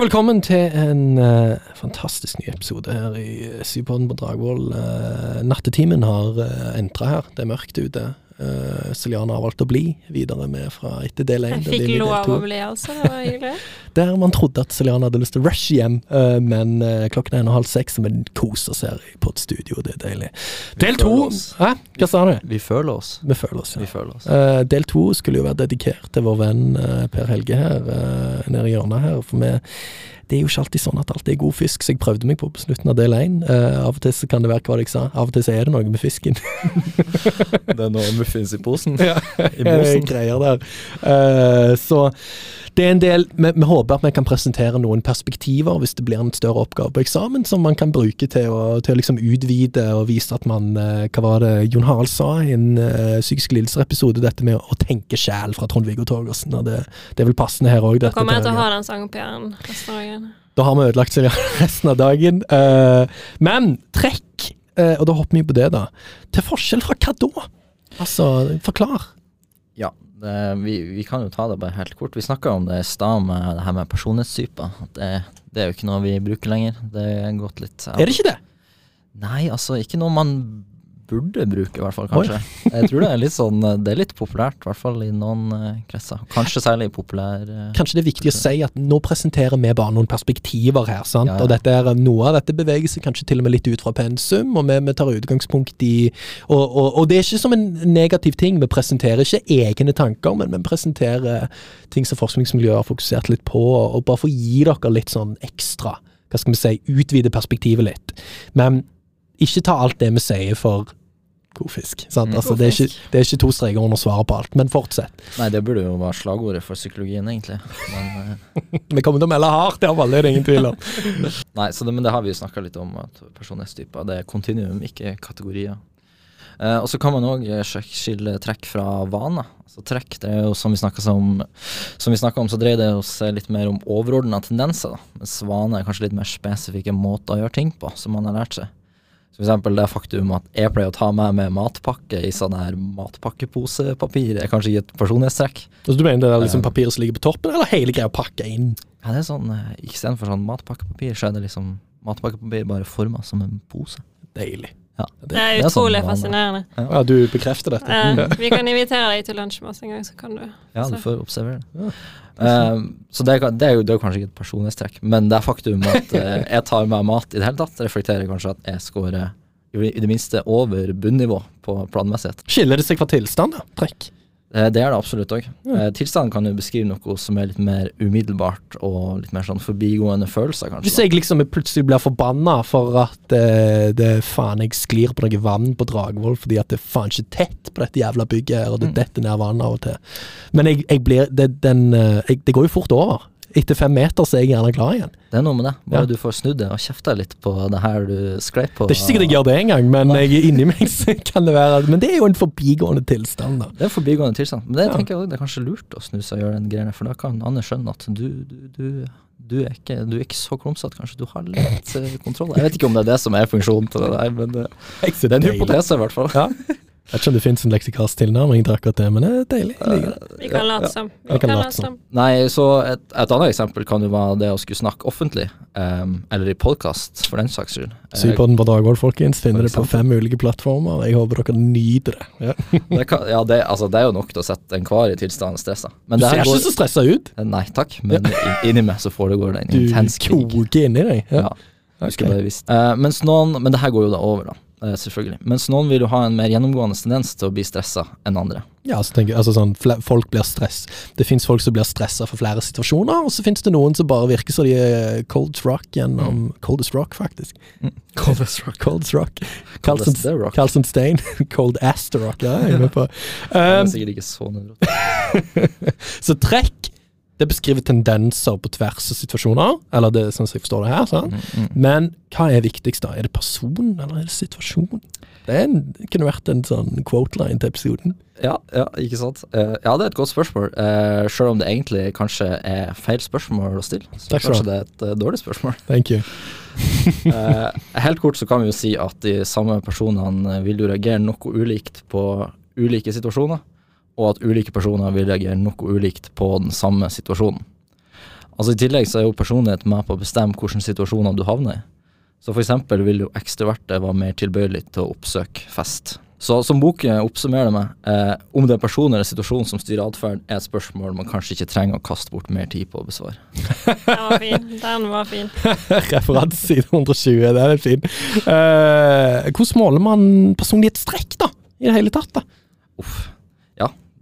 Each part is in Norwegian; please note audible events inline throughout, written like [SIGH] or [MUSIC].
Hei, velkommen til en uh, fantastisk ny episode her i Syvpodden på Dragvoll. Uh, nattetimen har uh, entra her. Det er mørkt ute. Uh, Celiana har valgt å bli videre med fra etter del én. Jeg fikk lov å bli, altså. Det var hyggelig. [LAUGHS] Der man trodde at Celiana hadde lyst til å rushe hjem, uh, men uh, klokken er en og halv seks, og vi koser oss her på et studio. Det er deilig. Del to Hæ? Hva sa du? Vi føler oss. Vi føler oss, ja. Vi føler oss. del to skulle jo være dedikert til vår venn Per Helge her, nede i hjørnet her. For vi det er jo ikke alltid sånn at alt er god fisk, så jeg prøvde meg på på slutten av del én. Uh, av og til så kan det være hva jeg sa, av og til så er det noe med fisken. [LAUGHS] det er noe muffins i posen? Ja, I mosen. greier der. Uh, så det er en del vi, vi, håper at vi kan presentere noen perspektiver hvis det blir en større oppgave på eksamen, som man kan bruke til å, til å liksom utvide og vise at man uh, Hva var det Jon Harald sa i en uh, psykisk lidelser-episode, dette med å tenke sjæl fra Trond-Viggo Torgersen. og det, det, er vel passende her òg. Kommer jeg til å ha den resten av dagen? Da har vi ødelagt [LAUGHS] resten av dagen. Uh, men trekk, uh, og da hopper vi på det, da. Til forskjell fra hva da? Altså, forklar. Ja, det, vi, vi, kan jo ta det bare helt kort. Vi snakka om det i stad med det her med personlighetstyper. Det, det, er jo ikke noe vi bruker lenger. Det er gått litt Er det ikke det? Nei, altså ikke noe man burde bruke, i hvert fall, kanskje. Oi. [LAUGHS] jeg tror det er litt sånn Det er litt populært, i hvert fall i noen uh, kretser. Kanskje særlig populær uh, Kanskje det er viktig å si at nå presenterer vi bare noen perspektiver her, sant. Ja, ja. Og dette er, noe av dette beveger seg kanskje til og med litt ut fra pensum, og vi, vi tar utgangspunkt i og, og, og, det er ikke som en negativ ting. Vi presenterer ikke egne tanker, men vi presenterer ting som forskningsmiljøet har fokusert litt på, og bare for å gi dere litt sånn ekstra hva skal vi si, utvide perspektivet litt. Men ikke ta alt det vi sier for God fisk. Sant? Mm. Altså, det, er ikke, det, er ikke, to streker under svaret på alt, men fortsett. Nei, det burde jo være slagordet for psykologien, egentlig. Men, uh... [LAUGHS] vi kommer til å melde hardt, det er det ingen tvil om. [LAUGHS] Nei, det, men det har vi jo snakka litt om, at personlighetstyper det er kontinuum, ikke kategorier. Uh, og så kan man òg eh, skille trekk fra vaner. Altså trekk, det er jo som vi snakka om, om, så dreier det seg litt mer om overordna tendenser. Da. Mens vaner er kanskje litt mer spesifikke måter å gjøre ting på, som man har lært seg. Eksempel det faktum at jeg pleier å ta med meg matpakke i sånn her matpakkeposepapir, er kanskje ikke et personlighetstrekk. Så du mener det er liksom papiret som ligger på toppen, eller hele greia pakka inn? Ja, det er sånn, eh, Istedenfor sånn matpakkepapir, så er det liksom matpakkepapir bare forma som en pose. Deilig. Ja, det, det, er utrolig sånn, fascinerende. Ja. ja. Du bekrefter dette. Ja, [LAUGHS] vi kan invitere deg til lunsj med oss en gang, så kan du Ja, du får observere det. Ja. Uh, så det, det, er jo, det, er kanskje ikke et personlighetstrekk, men det er faktum at uh, [LAUGHS] jeg tar med mat i det hele tatt, reflekterer kanskje at jeg scorer i det minste over bunnivå på planmessighet. Skiller det seg fra tilstand, da? Trekk? Eh, det er det absolutt òg. Ja. Eh, tilstanden kan jo beskrive noe som er litt mer umiddelbart og litt mer sånn forbigående følelser, kanskje. Hvis jeg liksom plutselig blir forbanna for at eh, det faen jeg sklir på noe vann på Dragvoll fordi at det er faen ikke tett på dette jævla bygget her, og det mm. detter ned vann av og til. Men jeg, jeg blir det, den, jeg, det går jo fort over etter fem meter så er jeg gjerne klar igjen. Det er noe med det. Bare ja. du får snudd det og kjefta litt på det her du sklei på. Det er ikke sikkert jeg gjør det engang, men jeg, inni meg kan det være Men det er jo en forbigående tilstand, da. Det er en forbigående tilstand. Men det ja. tenker jeg også, det er kanskje lurt å snu seg og gjøre den greia, for da kan Anne skjønne at du, du, du, du er, ikke, du er ikke så klumsete, kanskje. Du har litt uh, kontroll. Jeg vet ikke om det er det som er funksjonen til det der, men uh, det er en hypotese, i hvert fall. Ja. [LAUGHS] Jeg vet ikke om det finnes en leksikalsk tilnærming til akkurat det, men det er deilig. Vi kan late som. Nei, så et, et, annet eksempel kan jo være det å skulle snakke offentlig, um, eller i podkast, for den saks skyld. Sypodden på Dragvoll, folkens. Finner det på fem ulike plattformer. Jeg håper dere nyter det. Ja, [LAUGHS] det, kan, ja det, altså, det, er jo nok til å sette enhver i tilstand stressa. Men du ser går, ikke så stressa ut. Eh, nei takk, men ja. inni meg så foregår det en intens krig. Du koker inni deg. Ja. ja. Okay. Uh, mens noen, men det her går jo da over, da. Uh, selvfølgelig. Mens noen vil jo ha en mer gjennomgående tendens til å bli stressa enn andre. Ja, så tenker, jeg, altså sånn, Folk blir stress. Det fins folk som blir stressa for flere situasjoner, og så fins det noen som bare virker som de er cold rock gjennom mm. Coldest rock, faktisk. Mm. [LAUGHS] Coldest rock. Coldest rock. Carlsen Stein. [LAUGHS] Cold Aster rock, ja, jeg er med på. [LAUGHS] Um, det er sikkert ikke så nødvendig. så trekk det beskriver tendenser på tvers av situasjoner, eller det sånn som jeg forstår det her. Mm, mm. Men hva er viktigst, da? Er det person, eller er det situasjon? Det, en, det kunne vært en sånn quote line til episoden. Ja, ja ikke sant. Uh, ja, det er et godt spørsmål. Uh, Selv om det egentlig kanskje er feil spørsmål å stille. Så Takk kanskje det er et uh, dårlig spørsmål. Thank you. [LAUGHS] helt kort så kan vi jo si at de samme personene vil jo reagere noe ulikt på ulike situasjoner og at ulike personer vil reagere noe ulikt på den samme situasjonen. Altså I tillegg så er jo personlighet med på å bestemme hvilke situasjoner du havner i. Så for eksempel vil jo ekstroverte være mer tilbøyelig til å oppsøke fest. Så som boken oppsummerer det med, eh, om det er person eller situasjon som styrer atferd, er et spørsmål man kanskje ikke trenger å kaste bort mer tid på å besvare. [LAUGHS] Den var fin. Den var fin. [LAUGHS] Referanse side 120, det er fin. Eh, hvordan måler man personlighetstrekk, da? I det hele tatt, da? Uff.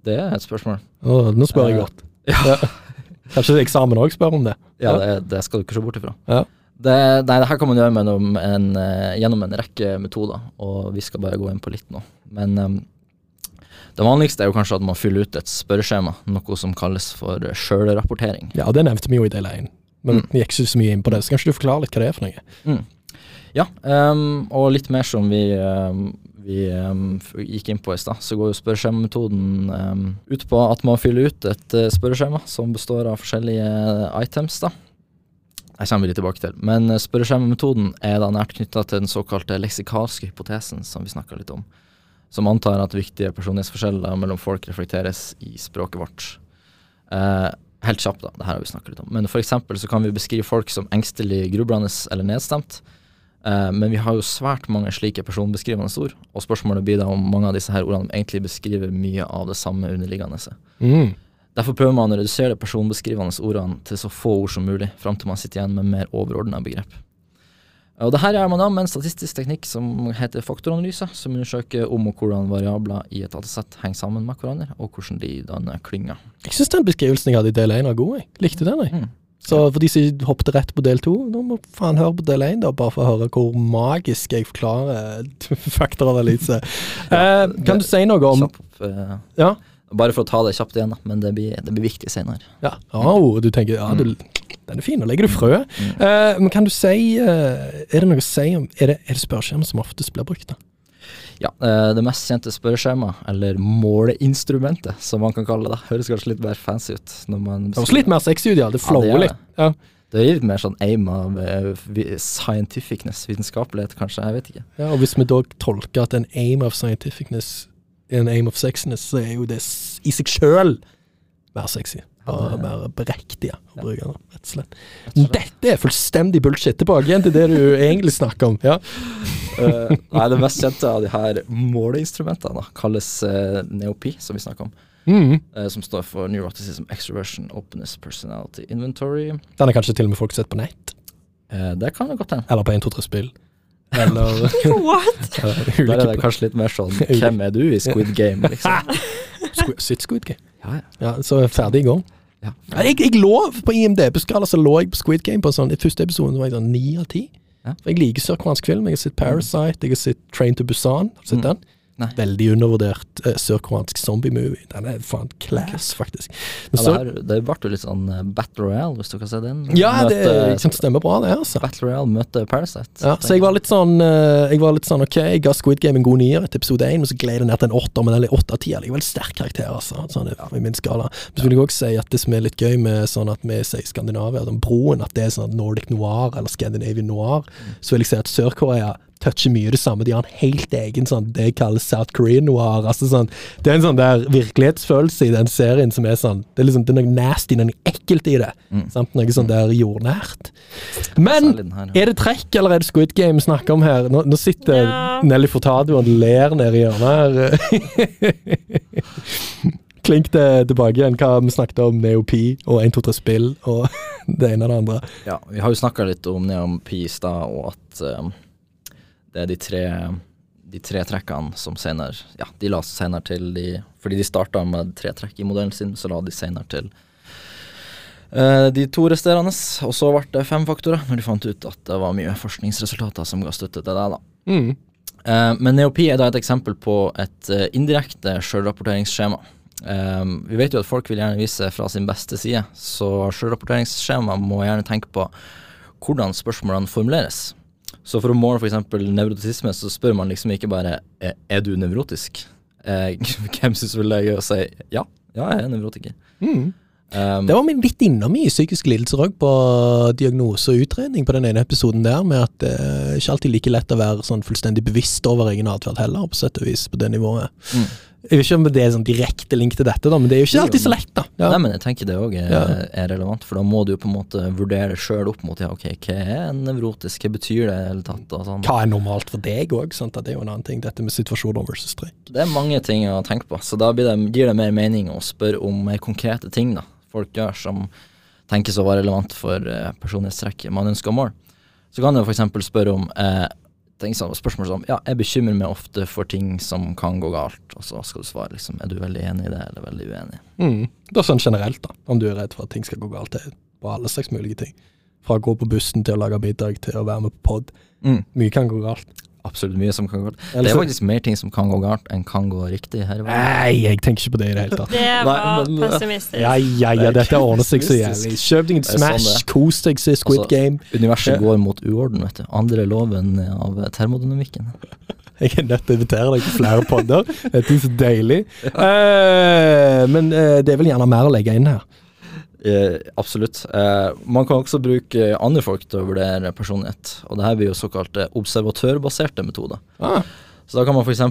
Det er et spørsmål. Oh, nå spør jeg Eh, godt. [LAUGHS] Ja. [LAUGHS] Kanskje eksamen òg spør om det? Ja, det, det skal du ikke se bort ifra. Ja. Det, nei, det her kan man gjøre en, eh, gjennom en rekke metoder, og vi skal bare gå inn på litt nå. Men um, det vanligste er jo kanskje at man fyller ut et spørreskjema, noe som kalles for sjølrapportering. Ja, det nevnte vi jo i del én, men Mm. vi gikk ikke så mye inn på det. Så kanskje du forklarer litt hva det er for noe? Ja, um, og litt mer som vi, em, vi um, gikk inn på i stad, så går jo spørreskjemametoden um, ut på at man fyller ut et uh, spørreskjema som består av forskjellige items, da. Jeg kommer litt tilbake til. Men uh, spørreskjemametoden er da nært knytta til den såkalte leksikalske hypotesen som vi snakka litt om. Som antar at viktige personlighetsforskjeller mellom folk reflekteres i språket vårt. Uh, helt kjapt, da. Det her har vi snakka litt om. Men eksempel så kan vi beskrive folk som engstelig, grublende eller nedstemt. Eh, men vi har jo svært mange slike personbeskrivende ord, og spørsmålet blir da om mange av disse her ordene egentlig beskriver mye av det samme underliggende. Mm. Derfor prøver man å redusere de personbeskrivende ordene til så få ord som mulig, fram til man sitter igjen med mer overordna begrep. Og det her gjør man da med en statistisk teknikk som heter faktoranalyse, som undersøker om og hvordan variabler i et datasett henger sammen med hverandre, og hvordan de danner klynger. Jeg syns den beskrivelsen jeg hadde i del én var god. Jeg likte den. jeg. Mm. Så for de som hoppet rett på del to, nå må faen høre på del én, bare for å høre hvor magisk jeg forklarer [LAUGHS] faktoranalyse. eh, kan du si noe om Kjapp, uh, Ja? Bare for å ta det kjapt igjen, men det blir, det blir viktig senere. Ja, oh, du tenker ja, du, den er fin, da legger du frø. Eh, men kan du si Er det noe å si om Er det, er det spørsmål som oftest blir brukt, da? Ja, eh, Det mest kjente spørreskjemaet, eller måleinstrumentet, som man kan kalle det, høres kanskje litt mer fancy ut. når man Det høres litt mer sexy ut, ja. Det flower ja, litt. Ja. Det gir litt mer sånn aim av eh, scientificness, vitenskapelighet kanskje, jeg vet ikke. ja. Og hvis vi da tolker at en aim of scientificness er en aim of sexiness, så er jo det i seg sjøl mer sexy. Ja, Og det- mer berektiget å Ja. bruke det, rett og slett. Dette er fullstendig bullshit. Tilbake igjen til det du egentlig snakker om. Ja. uh, nei, det mest kjente av de her måleinstrumentene kalles uh, neopi, som vi snakker om. Mm. Uh, som står for Neuroticism Extroversion Openness Personality Inventory. Den er kanskje til og med folk sett på nett. Eh, det kan det godt hende. Eller på 1-2-3-spill. Eller [LAUGHS] What? [LAUGHS] eller Der er det kanskje litt mer sånn Hvem er du i Squid Game, liksom? [LAUGHS] Sitt Squid Game. Ja, ja. Ja, så er ferdig i gang. Ja. Jeg, jeg lå på IMDb-skala, så lå jeg på Squid Game på sånn, i første episoden var jeg sånn ni av ti. Ja. Jeg liker sørkoreansk film. Jeg har sett Parasite, jeg har sett Train to Busan. Sett Mm. den? Nei. Veldig undervurdert uh, sørkoreansk zombie-movie. Den er faen class, faktisk. Men Ja, så, det, det ble jo litt sånn eh, Battle Royale, hvis du kan se den. ja, det kan stemme bra, det, altså. Battle Royale møter Parasite. Ja, så jeg var litt sånn uh, Jeg var litt sånn ok, jeg ga Squid Game en god nier etter episode én, men så gled jeg ned til en åtter, men eller åtte av ti er likevel sterk karakter, altså. Sånn, i min skala. Men så vil jeg òg si at det som er litt gøy med sånn at vi sier Skandinavia, sånn broen, at det er sånn Nordic noir eller Scandinavian noir, så vil jeg si at Sør-Korea toucher mye det samme. De har en helt egen sånn det jeg kaller South Korean noir. Altså sånn, det er en sånn der virkelighetsfølelse i den serien som er sånn Det er liksom det er noe nasty, noe ekkelt i det. Mm. Sant? Noe sånn der jordnært. Men er det trekk, eller er det Squid Game vi snakker om her? Nå, nå sitter Ja. Nelly Furtado og ler nede i hjørnet her. [LAUGHS] Klink det tilbake igjen, hva vi snakket om Neopi og 1, 2, 3 spill og [LAUGHS] det ene og det andre. Ja, vi har jo snakka litt om Neopi i stad, og at um, det er de tre, de tre trekkene som senere Ja, de la senere til de Fordi de starta med tre trekk i modellen sin, så la de senere til uh, de to resterende. Og så ble det fem faktorer, når de fant ut at det var mye forskningsresultater som ga støtte til det. da. Mm. Uh, men Neopi er da et eksempel på et uh, indirekte sjølrapporteringsskjema. Um, vi vet jo at folk vil gjerne vise fra sin beste side, så sjølrapporteringsskjema må gjerne tenke på hvordan spørsmålene formuleres. Så for å måle f.eks. nevrotisisme, så spør man liksom ikke bare "Er- er du nevrotisk. Eh, [LAUGHS] hvem syns vel det er gøy å si ja, ja, jeg er nevrotiker. Mm. Um, Det var vi litt innom i psykiske lidelser òg, på diagnose og utredning på den ene episoden der, med at det er ikke alltid like lett å være sånn fullstendig bevisst over egen atferd heller, på sett og vis, på det nivået. Mm. Jeg vet ikke om det er sånn direkte link til dette, da, men det er jo ikke alltid så lett, da. Ja. Nei, men jeg tenker det òg er, Ja. er relevant, for da må du jo på en måte vurdere sjøl opp mot ja, ok, hva er nevrotisk, hva betyr det i det hele tatt, og sånn. Hva er normalt for deg òg? Det er jo en annen ting, dette med situasjoner versus strekk. Det er mange ting å tenke på, så da blir det, gir det mer mening å spørre om mer konkrete ting da, folk gjør som tenkes å være relevant for eh, personlighetstrekket man ønsker å måle. Så kan du f.eks. spørre om eh, ting som, spørsmål som ja, jeg bekymrer meg ofte for ting som kan gå galt, og så skal du svare liksom, er du veldig enig i det, eller veldig uenig? Mm. Det er sånn generelt, da. Om du er redd for at ting skal gå galt. Det er på alle slags mulige ting. Fra å gå på bussen til å lage middag til å være med på pod. Mm. Mye kan gå galt. Absolutt mye som kan gå galt. Det er faktisk mer ting som kan gå galt enn kan gå riktig her. Nei, jeg tenker ikke på det i det hele tatt. Det var Nei, men- pessimistisk. Ja, ja, ja, dette ordner seg så jævlig. Kjøp deg en Det sånn Smash, det. kos deg, se Squid Altså, Game. Universet Ja. går mot uorden, vet du. Andre loven av termodynamikken. [LAUGHS] Jeg er nødt til å invitere deg på flere podder. Dette er så deilig. [LAUGHS] Uh, men uh, det er vel gjerne mer å legge inn her. Eh, absolutt. Eh, man kan også bruke andre folk til å vurdere personlighet, og det her blir jo såkalte observatørbaserte metoder. Ah, Så da kan man f.eks.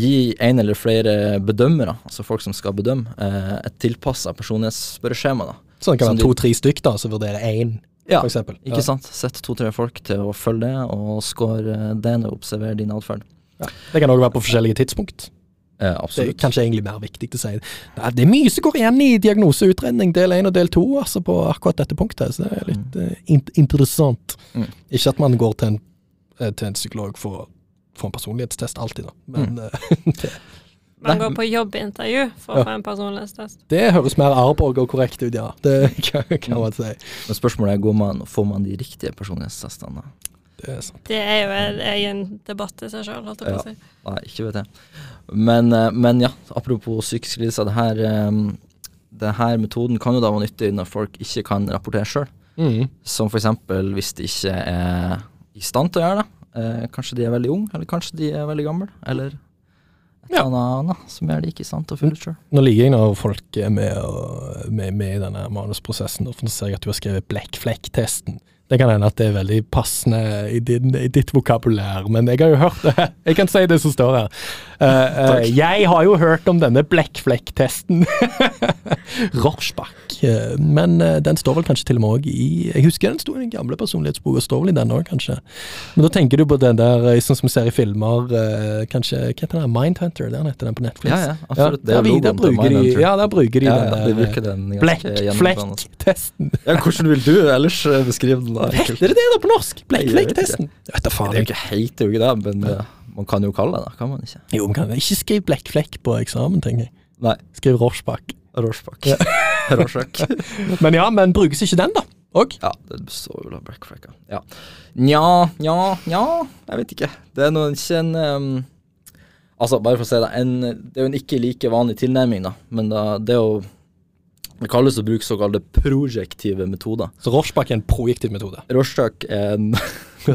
gi en eller flere bedømmere, altså folk som skal bedømme, eh, et tilpassa personlighetsspørreskjema. så det kan være to-tre stykk, da, som vurderer én, Ja, f.eks.? ikke sant. Sett to-tre folk til å følge det, og score det og observere din atferd. Ja. Det kan òg være på forskjellige tidspunkt. Eh, Det er kanskje egentlig mer viktig å si. Nei, Det er mye som går igjen i diagnoseutredning del 1 og del 2 altså på akkurat dette punktet. Så det er litt eh, in interessant. Mm. Ikke at man går til en, eh, til en psykolog for å få en personlighetstest alltid, da. Men mm. [LAUGHS] det, Man går på jobbintervju for Ja. å få en personlighetstest. det høres mer Arborg og korrekt ut, ja. Det [LAUGHS] kan, kan man si. Men spørsmålet er går man, får man de riktige personlighetstestene. da? Det er sant. Det er jo en egen debatt i seg sjøl, holdt jeg på å si. Nei, ikke vet jeg. Men, eh, men ja, apropos psykiske lidelser. Det her, eh, det her metoden kan jo da være nyttig når folk ikke kan rapportere sjøl. Mm. Som f.eks. hvis de ikke er i stand til å gjøre det. Eh, kanskje de er veldig unge, eller kanskje de er veldig gamle. Eller Ja. noe annet som gjør de ikke i stand til å føle sjøl. Nå ligger jeg når folk er med, og, med, med i denne manusprosessen, og ser jeg at du har skrevet blekkflekk-testen. Det kan hende at det er veldig passende i, din, i ditt vokabulær, men jeg har jo hørt det. [LAUGHS] Jeg kan si det som står her. Uh, uh, jeg har jo hørt om denne blekkflekk-testen. [LAUGHS] Rorschbach. Eh, men den står vel kanskje til og med òg i Jeg husker den sto i den gamle personlighetsboka, står vel i den òg, kanskje. Men da tenker du på den der, sånn som vi ser i filmer, kanskje Hva heter den? Mindhunter? Der heter den på Netflix. Ja, ja, absolutt. det er vi- der bruker de, ja, der bruker de Ja, den ja, den der blekkflekktesten. Ja, hvordan vil du ellers beskrive den? Da? Heter det det da på norsk? Nei, jeg vet Blekkflekk-testen? Det er jo ikke helt jo ikke det, men ja. man kan jo kalle det det, kan man ikke? Jo, man kan ikke skrive blekkflekk på eksamen, tenker jeg. Nei. Skriv Rorschbach. Rorschbach. Ja. [LAUGHS] [LAUGHS] Men ja, men brukes ikke den, da? Og? Ja, det består jo av blackfracka. Ja. Nja, nja, nja, jeg vet ikke. Det er nå ikke en um, Altså, bare for å si det, en, det er jo en ikke like vanlig tilnærming, da. Men da, det er jo Det kalles å bruke såkalte projektive metoder. Så Rorschbach er en projektiv metode. Rorschach er en [LAUGHS]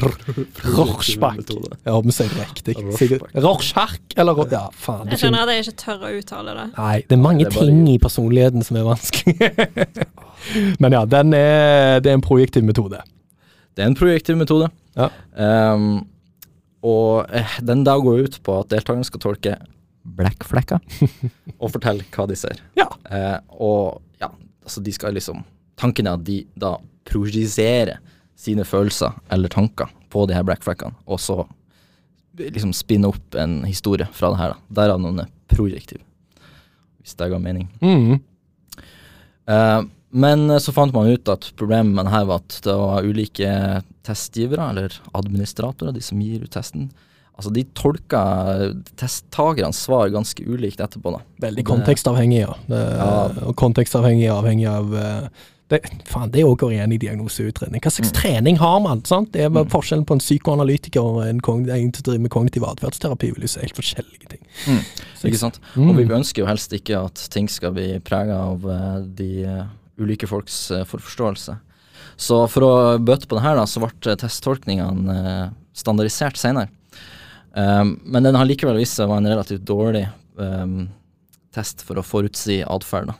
Rorschbach. Ja, vi sier det riktig. Rorschach, eller Ja, faen. Jeg skjønner at jeg ikke tør å uttale det. Nei, det er mange Det er bare- ting i personligheten som er vanskelig. [LAUGHS] Men ja, den er, det er en projektiv metode. Det er en projektiv metode. Ja. Um, og eh, den da går ut på at deltakerne skal tolke blekkflekker [LAUGHS] og fortelle hva de ser. Ja. Uh, og altså de skal liksom Tanken er at de da projiserer sine følelser eller tanker på de her blackfrackene, og så liksom spinne opp en historie fra det her. da. Derav noen er projektiv. Hvis det ga mening. Mm. Uh, men eh, så fant man ut at problemet med det her var at det var ulike testgivere, eller administratorer, de som gir ut testen. Altså De tolka testtakernes svar ganske ulikt etterpå. da. Veldig kontekstavhengig, ja. Det, Ja. Og kontekstavhengig avhengig av eh, det, faen, det òg går igjen i diagnoseutredning. Hva slags Mm. trening har man? sant? Det er bare Mm. forskjellen på en psykoanalytiker og en, en som driver med kognitiv atferdsterapi. vil jo si, Helt forskjellige ting. Mm. Ikke sant? Mm. Og vi ønsker jo helst ikke at ting skal bli prega av eh, de eh, ulike folks forforståelse. Så for å bøte på det her, da, så ble testtolkningene standardisert senere. Um, men den har likevel vist seg å være en relativt dårlig um, test for å forutsi atferd.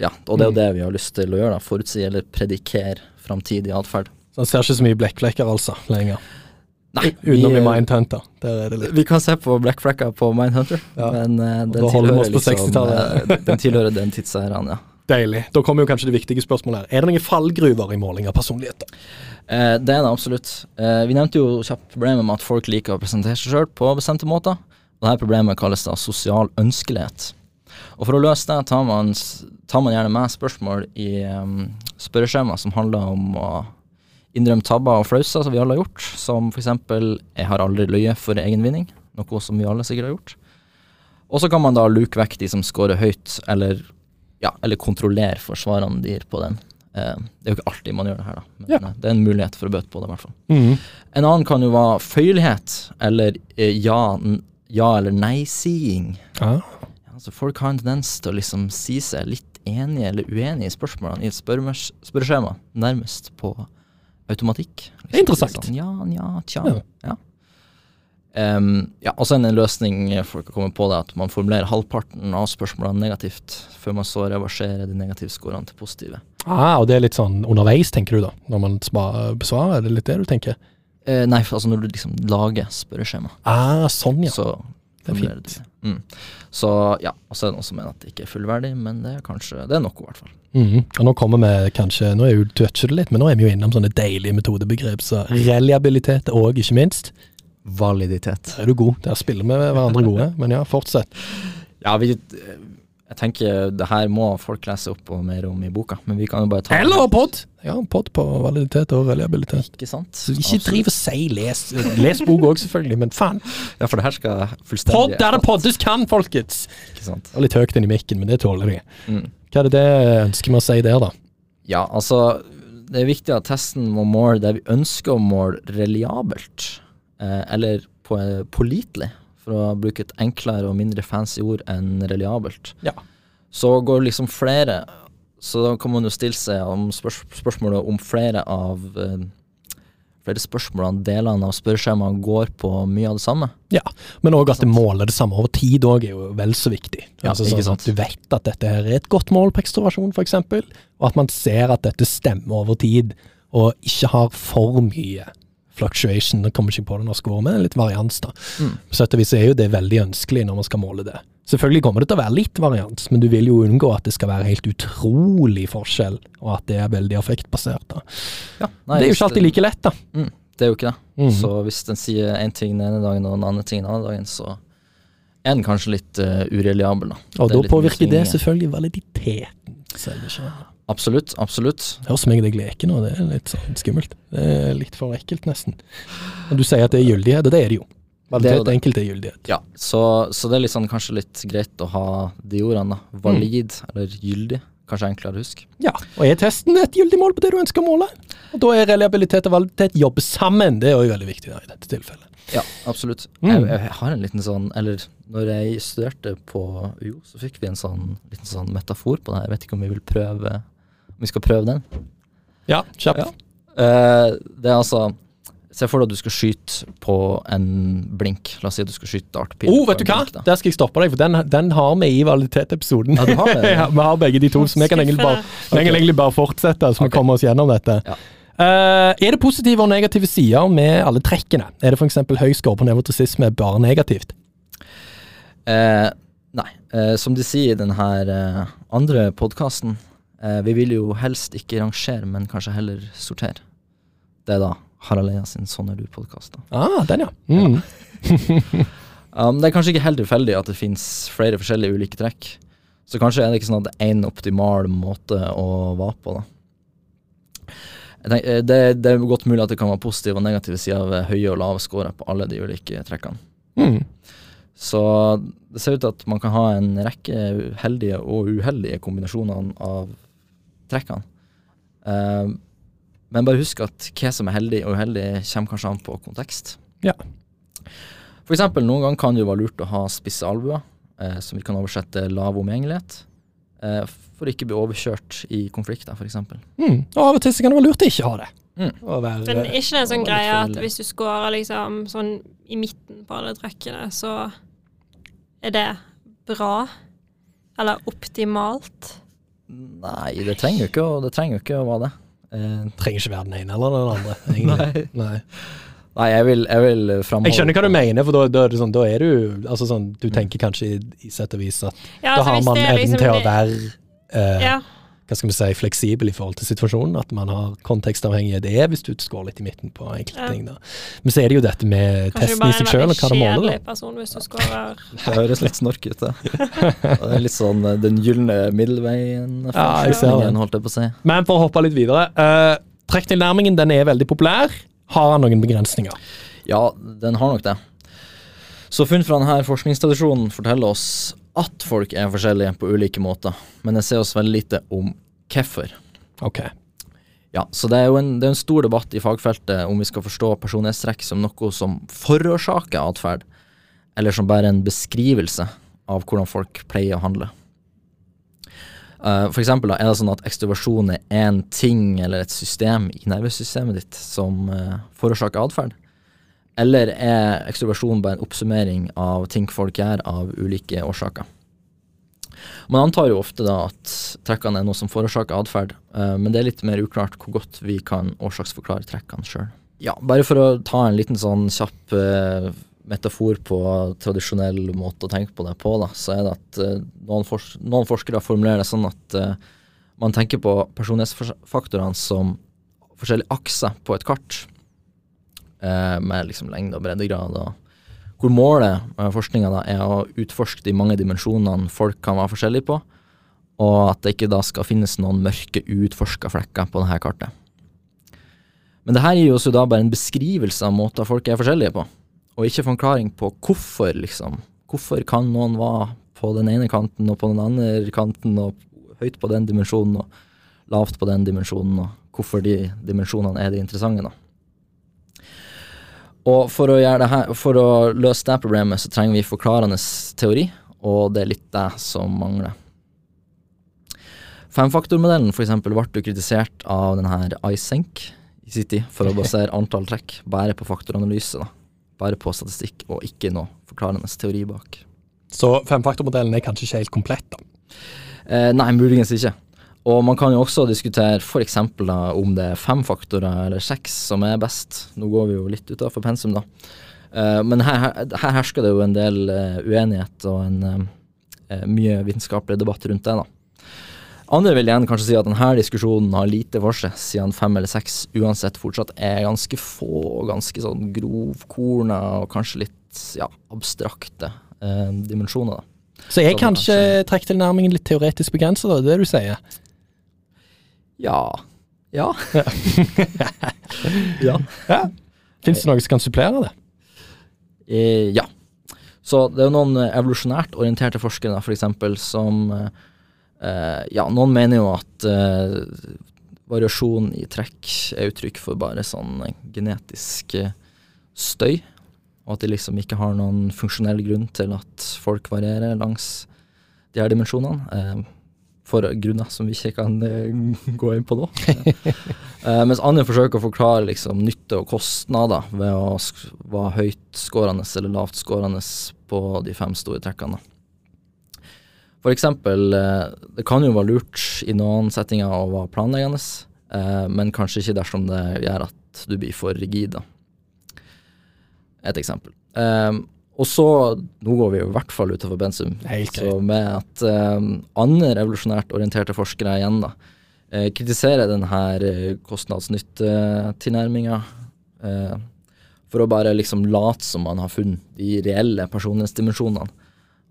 ja, og det er jo Mm. det vi har lyst til å gjøre. da, Forutsi eller predikere framtidig atferd. Så han ser ikke så mye blekkflekker, altså, lenger. Nei, Utenom i vi- Mindhunter. Er Vi kan se på blekkflekker på Mindhunter, Ja. men uh, den, tilhører liksom, 60-tallet. eh, den tilhører den tidsæraen, ja. deilig. Da kommer jo kanskje det viktige spørsmålet her. Er det noen fallgruver i måling av personligheter? Eh, det er det absolutt. Eh, vi nevnte jo kjapt problemet med at folk liker å presentere seg sjøl på bestemte måter. Og Dette problemet kalles da sosial ønskelighet. Og For å løse det tar man, tar man gjerne med spørsmål i um, spørreskjema som handler om å innrømme tabber og flauser som vi alle har gjort, som f.eks.: Jeg har aldri løyet for egen vinning, noe som vi alle sikkert har gjort. Og så kan man da luke vekk de som scorer høyt, eller, ja, eller kontrollere forsvarene de på den. Eh, det er jo ikke alltid man gjør det her, da, men Ja. eh, det er en mulighet for å bøte på det, i hvert fall. En annen kan jo være føyelighet, eller eh, ja, ja eller nei-siing. Ja. Ja, altså folk har en tendens til å liksom si seg litt enig eller uenig i spørsmålene i et spørreskjema, nærmest på automatikk. Er interessant. Sånn, ja, ja, tja. Ja. Em, ja, og så en løsning folk har kommet på det, at man formulerer halvparten av spørsmålene negativt, før man så reverserer de negative scorene til positive. Ah, og det er litt sånn underveis, tenker du da? Når man besvarer? Er det litt det du tenker? Eh, nei, altså når du liksom lager spørreskjema, Ah, sånn, ja. så Det er fint. det. Mm. Så ja, og så er det noen som mener at det ikke er fullverdig, men det er kanskje Det er noe, i hvert fall. Mm. Og nå kommer vi kanskje Nå er jo toucher det litt, men nå er vi jo innom sånne deilige metodebegrep, så reliabilitet og ikke minst. Validitet. Er du god? Der spiller vi hverandre gode, men ja, fortsett. Ja, vi Jeg tenker det her må folk lese opp og mer om i boka, men vi kan jo bare ta Eller pod! Ja, pod på validitet og reliabilitet. Ikke sant? Så ikke Absolutt. driv og si les. Les bok òg, selvfølgelig, men faen. Ja, for det her skal fullstendig Pod der det poddes kan, folkens! Ikke sant. Var litt høyt inn i mikken, men det tåler de. Mm. Hva er det det ønsker vi å si der, da? Ja, altså Det er viktig at testen må måle det vi ønsker å måle reliabelt, eller på, pålitelig, for å bruke et enklere og mindre fancy ord enn reliabelt. Ja. Så går liksom flere Så da kan man jo stille seg om spørs spørsmålet om flere av eh, Flere spørsmålene, delene av spørreskjemaet, går på mye av det samme. Ja, men òg at det måler det samme over tid òg er jo vel så viktig. Ja, altså, ikke sånn at Du vet at dette her er et godt mål på ekstroversjon, f.eks., og at man ser at dette stemmer over tid, og ikke har for mye fluctuation. Jeg kommer ikke på det norske ordet, men litt varians, da. Mm. På sett og vis er jo det veldig ønskelig når man skal måle det. Selvfølgelig kommer det til å være litt varians, men du vil jo unngå at det skal være helt utrolig forskjell, og at det er veldig affektbasert. da. Ja, det er jo ikke alltid like lett, da. Mm, det er jo ikke det. Mm. Så hvis den sier én ting den ene dagen og en annen ting den andre dagen, så er den kanskje litt uh, ureliabel, da. Og da påvirker det selvfølgelig validiteten. Selv ikke. Absolutt, absolutt. Det høres meg deg leke nå, det er litt sånn skummelt. Det er litt for ekkelt, nesten. Men du sier at det er gyldighet, og det er det jo. Validitet det. enkelt er gyldighet. Ja, så, så det er litt sånn, kanskje litt greit å ha de ordene, da. Valid eller gyldig. Kanskje enklere å huske. Ja, og er testen et gyldig mål på det du ønsker å måle? Og da er reliabilitet og validitet jobbe sammen, det er jo veldig viktig da, i dette tilfellet. Ja, absolutt. Mm. Jeg, jeg har en liten sånn Eller når jeg studerte på UiO, så fikk vi en sånn liten sånn metafor på det. Jeg vet ikke om vi vil prøve vi skal prøve den. Ja, kjapt. Ja. Uh, det er altså Se for deg at du skal skyte på en blink. La oss si at du skal skyte dartpil. Oh, vet du hva? blink. Der skal jeg stoppe deg, for den, den har vi i validitet-episoden. Ja, du har det? [LAUGHS] ja, vi har begge de to, så vi kan egentlig bare, vi kan egentlig bare fortsette, så vi Ok. kommer oss gjennom dette. Ja. Uh, er det positive og negative sider med alle trekkene? Er det f.eks. høy score på nevrotisisme bare negativt? Uh, nei. Uh, som de sier i denne andre podkasten, eh, vi vil jo helst ikke rangere, men kanskje heller sortere. Det er da Harald Eia sin Sånn er du-podkast. Ah, den, ja. Mm. [LAUGHS] Um, det er kanskje ikke helt tilfeldig at det finnes flere forskjellige ulike trekk. Så kanskje er det ikke sånn at det er én optimal måte å være på, da. Tenker, eh, det, det er godt mulig at det kan være positive og negative sider av høye og lave scorer på alle de ulike trekkene. Mm. Så det ser ut til at man kan ha en rekke heldige og uheldige kombinasjoner av trekkene. Uh, men bare husk at hva som er heldig og uheldig, kommer kanskje an på kontekst. Ja. For eksempel, noen ganger kan det jo være lurt å ha spisse albuer, eh, som vi kan oversette lav omgjengelighet, eh, for ikke bli overkjørt i konflikter, f.eks. Mm. Og av og til kan det være lurt å ikke ha det. Mm. Være, Men er ikke det en sånn greie at hvis du scorer liksom sånn i midten på alle trekkene, så er det bra? Eller optimalt? Nei, det trenger jo ikke, å- det trenger jo ikke å være det. Eh, trenger ikke være den ene eller den andre. [LAUGHS] egentlig. Nei. Nei, jeg vil, jeg vil framholde Jeg skjønner hva du mener, for da, da, er, det sånn, da er du altså sånn, Du tenker kanskje i, i sett og vis at Ja, da altså, har man evnen liksom til å være eh, Ja, hva skal vi si, fleksibel i forhold til situasjonen. At man har kontekstavhengighet. Det er hvis du går litt i midten på enkelte Ja. ting. da. Men så er det jo dette med kanskje du testen i seg en sjøl, og hva det måler. person hvis du scorer [LAUGHS] Det høres litt snork ut, det. [LAUGHS] det er litt sånn eh, den gylne middelveien. Ja, jeg ser det. holdt jeg på å si. Men for å hoppe litt videre. Uh, Trekktilnærmingen den er veldig populær. Har han noen begrensninger? Ja, den har nok det. Så funn fra denne forskningstradisjonen forteller oss at folk er forskjellige på ulike måter, men jeg ser oss veldig lite om hvorfor. Ok. Ja, så det er jo en, det er en stor debatt i fagfeltet om vi skal forstå personlighetstrekk som noe som forårsaker atferd, eller som bare en beskrivelse av hvordan folk pleier å handle. Uh, for eksempel da, er det sånn at ekstroversjon er én ting eller et system i nervesystemet ditt som uh, forårsaker atferd? Eller er ekstroversjon bare en oppsummering av ting folk gjør av ulike årsaker? Man antar jo ofte da at trekkene er noe som forårsaker atferd, eh, men det er litt mer uklart hvor godt vi kan årsaksforklare trekkene sjøl. Ja, bare for å ta en liten sånn kjapp eh, metafor på tradisjonell måte å tenke på det på, da, så er det at eh, noen, fors noen forskere formulerer det sånn at man tenker på personlighetsfaktorene som forskjellige akser på et kart, med liksom lengde og breddegrad. og hvor målet med forskninga er å utforske de mange dimensjonene folk kan være forskjellige på, og at det ikke da skal finnes noen mørke, uutforska flekker på dette kartet. Men det her gir oss jo da bare en beskrivelse av måter folk er forskjellige på, og ikke forklaring på hvorfor, liksom. Hvorfor kan noen være på den ene kanten og på den andre kanten, og høyt på den dimensjonen og lavt på den dimensjonen, og hvorfor de dimensjonene er de interessante, da. Og for å, her, for å løse det problemet, så trenger vi forklarende teori, og det er litt det som mangler. Femfaktormodellen for eksempel ble kritisert av denne iSenk i sin tid for å basere [LAUGHS] antall trekk bare på faktoranalyse, da. Bare på statistikk, og ikke noe forklarende teori bak. Så femfaktormodellen er kanskje ikke helt komplett, da. Eh, nei, muligens ikke. Og man kan jo også diskutere f.eks. om det er fem faktorer eller seks som er best. Nå går vi jo litt utafor pensum, da. Eh, men her, her, her hersker det jo en del eh, uenighet og en eh, mye vitenskapelig debatt rundt det, da. Andre vil igjen kanskje si at denne diskusjonen har lite for seg, siden fem eller seks uansett fortsatt er ganske få, og ganske sånn grovkorna og kanskje litt ja, abstrakte eh, dimensjoner, da. Så er Som kanskje trekktilnærmingen litt teoretisk begrensa? Det er det du sier? Ja. Ja. [LAUGHS] ja. Ja. Fins det noe som kan supplere det? Eh, ja. Så det er jo noen eh, evolusjonært orienterte forskere, f.eks. for eksempel, som eh, Ja, noen mener jo at eh, variasjon i trekk er uttrykk for bare sånn genetisk eh, støy, og at de liksom ikke har noen funksjonell grunn til at folk varierer langs de her dimensjonene. Eh, for grunner som vi ikke kan eh, gå inn på nå. [LAUGHS] Eh, mens andre forsøker å forklare liksom, nytte og kostnader ved å være høytskårende eller lavtskårende på de fem store trekkene. For eksempel, eh, det kan jo være lurt i noen settinger å være planleggende, men kanskje ikke dersom det gjør at du blir for rigid. Et eksempel. Og så, nå går vi jo i hvert fall utover pensum, så med at eh, andre revolusjonært orienterte forskere igjen da, eh, kritiserer denne uh, kostnads-nytte-tilnærminga eh, for å bare liksom late som man har funnet de reelle personlighetsdimensjonene.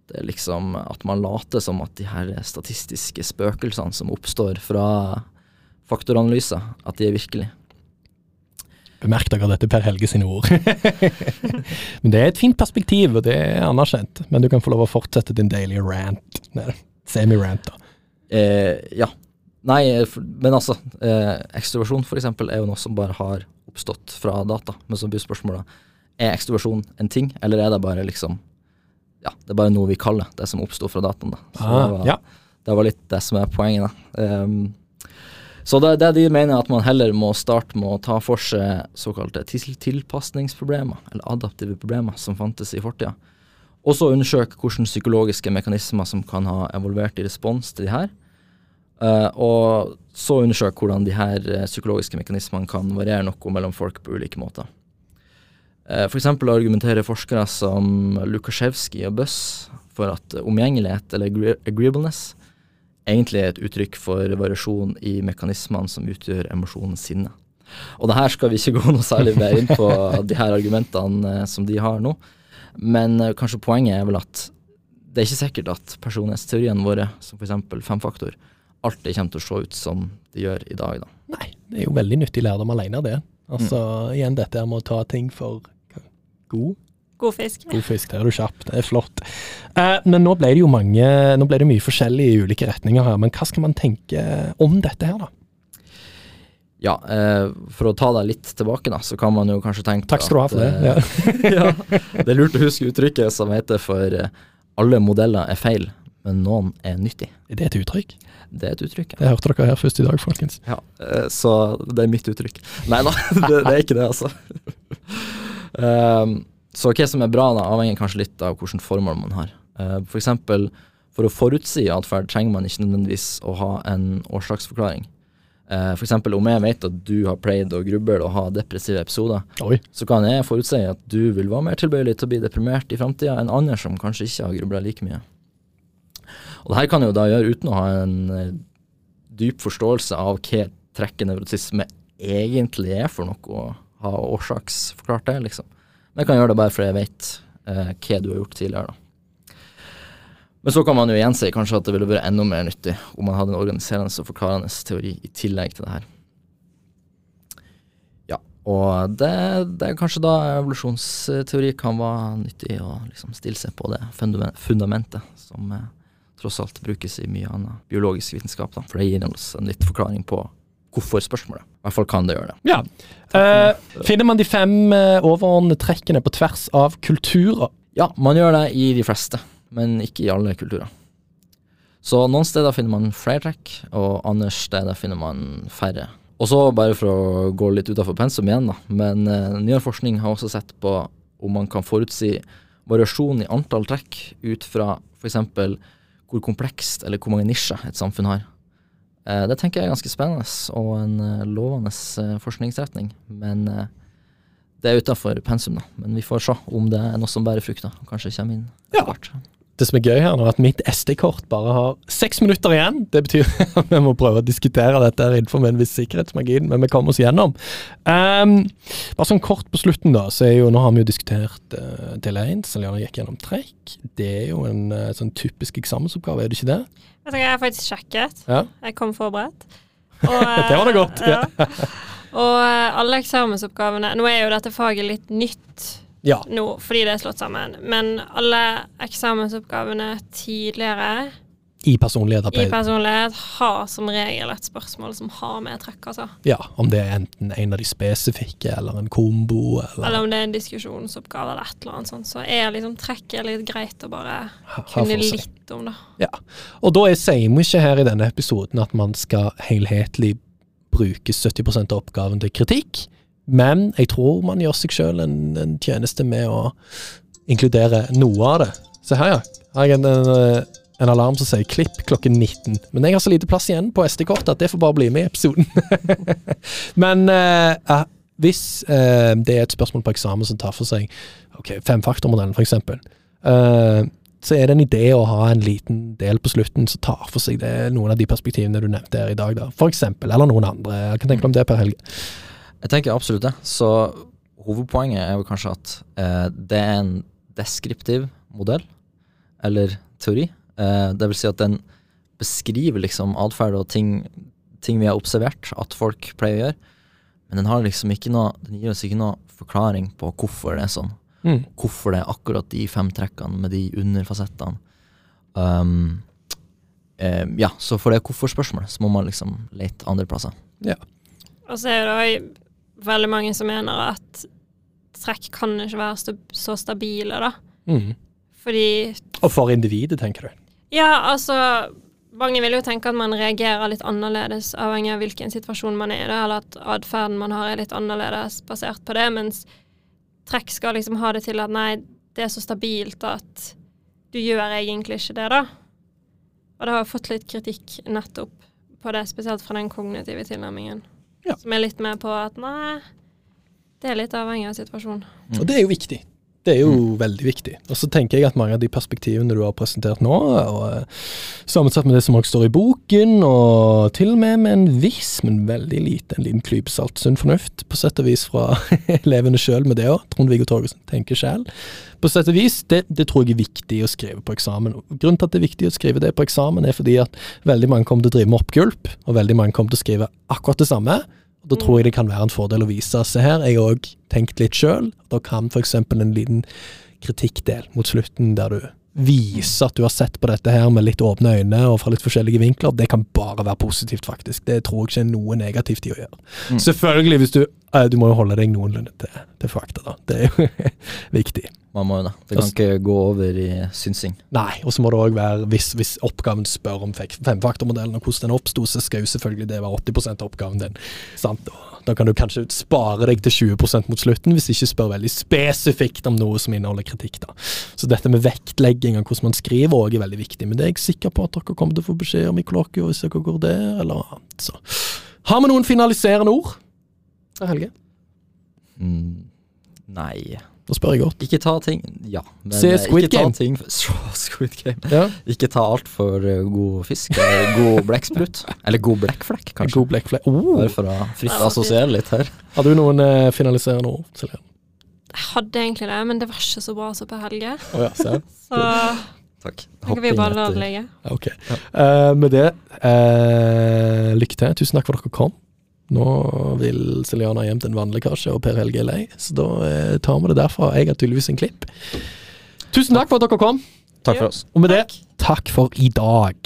Det er liksom at man later som at de her statistiske spøkelsene som oppstår fra faktoranalyser, at de er virkelige. Bemerk dere dette Per Helge sine ord. [LAUGHS] Men det er et fint perspektiv, og det er anerkjent. Men du kan få lov å fortsette din daily rant. Semi-rant, da. Eh, ja. Nei, men altså, eh, ekstroversjon eksempel er jo noe som bare har oppstått fra data. Men så blir spørsmålet er ekstroversjon en ting, eller er det bare liksom Ja, det er bare noe vi kaller det som oppsto fra dataen. da. Så Ah, det, var, ja. det var litt det som er poenget. da. Um, så det, det de mener er at man heller må starte med å ta for seg såkalte til tilpasningsproblemer, eller adaptive problemer, som fantes i fortida. Og så undersøke hvilke psykologiske mekanismer som kan ha evolvert i respons til de her. Uh, og så undersøke hvordan de her eh, psykologiske mekanismene kan variere noe mellom folk på ulike måter. Eh, for eksempel argumenterer forskere som Lukasjevskij og Buss for at omgjengelighet, eller agreeableness, egentlig er et uttrykk for variasjon i mekanismene som utgjør emosjonen sinne. Og det her skal vi ikke [LAUGHS] gå noe særlig mer inn på de her argumentene eh, som de har nå, men eh, kanskje poenget er vel at det er ikke sikkert at personlighetsteoriene våre, som f.eks. femfaktor, alltid kommer til å se ut som de gjør i dag. da. Nei, det er jo veldig nyttig lærdom alene, det. Altså, igjen dette med å ta ting for god, God fisk. god fisk. Der er du kjapp. Det er flott. Eh, men nå ble det jo mange Nå ble det mye forskjellig i ulike retninger her. Men hva skal man tenke om dette her, da? Ja, eh, for å ta deg litt tilbake, da, så kan man jo kanskje tenke Takk skal du ha for det. Ja. [LAUGHS] det. ja, det er lurt å huske uttrykket som heter for eh, alle modeller er feil, men noen er nyttig. Er det et uttrykk? Det er et uttrykk. Ja. Det hørte dere her først i dag, folkens. Ja, eh, så det er mitt uttrykk. Nei da, [LAUGHS] det, det er ikke det, altså. um, [LAUGHS] så hva som er bra, da, avhenger kanskje litt av hvilket formål man har. Uh, for eksempel, for å forutsi atferd trenger man ikke nødvendigvis å ha en årsaksforklaring. Uh, for eksempel om jeg vet at du har pleid å gruble og ha depressive episoder, Oi. så kan jeg forutsi at du vil være mer tilbøyelig til å bli deprimert i framtida enn andre som kanskje ikke har grubla like mye. Og det her kan jeg jo da gjøre uten å ha en eh, dyp forståelse av hva trekket nevrotisme egentlig er for noe, og ha årsaksforklart det, liksom. Men jeg kan gjøre det bare fordi jeg vet eh, hva du har gjort tidligere, da. Men så kan man jo igjen si kanskje at det ville vært enda mer nyttig om man hadde en organiserende og forklarende teori i tillegg til det her. Ja, og det, det er kanskje da evolusjonsteori kan være nyttig å liksom stille seg på det fundamentet som eh, tross alt brukes i mye annen biologisk vitenskap, da. For det gir oss en litt forklaring på hvorfor-spørsmålet. I hvert fall kan det gjøre det. Ja. Uh, finner man de fem uh, overordnede trekkene på tvers av kulturer? Ja, man gjør det i de fleste, men ikke i alle kulturer. Så noen steder finner man flere trekk, og andre steder finner man færre. Og så, bare for å gå litt utafor pensum igjen, da, men uh, nyere forskning har også sett på om man kan forutsi variasjon i antall trekk ut fra f.eks. hvor komplekst eller hvor mange nisjer et samfunn har. Eh, det tenker jeg er ganske spennende og en eh, lovende eh, forskningsretning, men det er utafor pensum, da. Men vi får se om det er noe som bærer frukter. Kanskje kommer inn Ja. Det som er gøy her nå, at mitt SD-kort bare har seks minutter igjen. Det betyr [LAUGHS] at vi må prøve å diskutere dette her innenfor en viss sikkerhetsmargin, men vi kommer oss gjennom. Um, bare sånn kort på slutten, da. så er jo, Nå har vi jo diskutert uh, del 1, Liana gikk gjennom trekk. Det er jo en uh, sånn typisk eksamensoppgave, er det ikke det? Jeg tror jeg har faktisk sjekket. Ja. Jeg kom forberedt. [LAUGHS] Og, Det var da godt, ja. Og eh, alle eksamensoppgavene Nå er jo dette faget litt nytt Ja. nå fordi det er slått sammen, men alle eksamensoppgavene tidligere I personlighet. i personlighet har som regel et spørsmål som har med trekk, altså. Ja, om det er enten en av de spesifikke, eller en kombo, eller, Eller om det er en diskusjonsoppgave eller et eller annet sånt, så er liksom trekket litt greit å bare kunne litt om, da. Ja. Og da er- sier vi ikke her i denne episoden at man skal helhetlig bruke 70% av oppgaven til kritikk, men jeg tror man gjør seg sjøl en, en tjeneste med å inkludere noe av det. Se her, ja. Har jeg en, en, en alarm som sier 'klipp klokken 19'. Men jeg har så lite plass igjen på SD-kortet at det får bare bli med i episoden. [LAUGHS] men eh, eh, hvis eh, det er et spørsmål på eksamen som tar for seg ok, femfaktormodellen, f.eks., eh, så er det en idé å ha en liten del på slutten som tar for seg det, noen av de perspektivene du nevnte her i dag, da. For eksempel, eller noen andre. Jeg kan tenke meg om det, Per Helge. Jeg tenker absolutt det. Så hovedpoenget er jo kanskje at eh, det er en deskriptiv modell, eller teori. Eh, det vil si at den beskriver liksom atferd og ting, ting vi har observert at folk pleier å gjøre, men den har liksom ikke noe Den gir oss ikke noe forklaring på hvorfor det er sånn. Mm. Hvorfor det er akkurat de fem trekkene med de underfasettene. Um, eh, ja, så for det hvorfor-spørsmålet så må man liksom lete andre plasser. Og så er det veldig mange som mener at trekk kan ikke være så stabile, da. Mm. Fordi Og for individet, tenker du. Ja, altså Mange vil jo tenke at man reagerer litt annerledes avhengig av hvilken situasjon man er i, da, eller at atferden man har er litt annerledes basert på det, mens trekk skal liksom ha det til at nei, det er så stabilt at du gjør egentlig ikke det, da. Og det har fått litt kritikk nettopp på det, spesielt fra den kognitive tilnærmingen. Ja. Som er litt med på at nei, Det er litt avhengig av situasjonen. Og det er jo viktig. Det er jo mm. veldig viktig. Og så tenker jeg at mange av de perspektivene du har presentert nå, og eh, sammensatt med det som også står i boken, og til og med med en viss, men veldig lite, en liten klype salt sunn fornuft, på sett og vis fra [LAUGHS] elevene sjøl med det òg, Trond-Viggo Torgersen tenker sjæl. På sett og vis, det, det, tror jeg er viktig å skrive på eksamen. Grunnen til at det er viktig å skrive det på eksamen, er fordi at veldig mange kommer til å drive med oppgulp, og veldig mange kommer til å skrive akkurat det samme. Da tror jeg det kan være en fordel å vise. seg her, jeg har òg tenkt litt sjøl. Da kan f.eks. en liten kritikkdel mot slutten der du viser at du har sett på dette her med litt åpne øyne og fra litt forskjellige vinkler, det kan bare være positivt, faktisk. Det tror jeg ikke er noe negativt i å gjøre. Mm. Selvfølgelig, hvis du eh, Du må jo holde deg noenlunde til, til fakta, da. Det er jo [LAUGHS] viktig. Man må jo det. Det kan Også, ikke gå over i synsing. Nei, og så må det òg være hvis, hvis, oppgaven spør om femfaktormodellen og hvordan den oppsto, så skal jo selvfølgelig det være 80% av oppgaven din. Sant? Og da kan du kanskje spare deg til 20% mot slutten, hvis ikke spør veldig spesifikt om noe som inneholder kritikk. da. Så dette med vektlegging av hvordan man skriver òg er veldig viktig. Men det er jeg sikker på at dere kommer til å få beskjed om i klokka hvis dere går der, eller annet. Så. Har vi noen finaliserende ord? Helge? Mm, nei. Da spør jeg godt. Ikke ta ting Ja. Men Se Squid ikke Game. Ting, [LAUGHS] Squid Game. Ja. Ikke ta altfor uh, god fisk. Eller god blekksprut. [LAUGHS] eller god blekkflekk, kanskje. God blekkflekk. Oh. Bare for å fritt assosiere litt her. [LAUGHS] Har du noen eh, finaliserende ord, Silje? Jeg hadde egentlig det, men det var ikke så bra som på Helge. Oh, ja, så Takk. Da kan vi bare la det ligge. Ok. Uh, med det, lykke til. Tusen takk for at dere kom. Nå vil Siljana hjem til en vannlekkasje, og Per Helge er lei, så da eh, tar vi det derfra. Jeg har tydeligvis en klipp. Tusen takk for at dere kom. Takk for oss. Og med det, takk for i dag.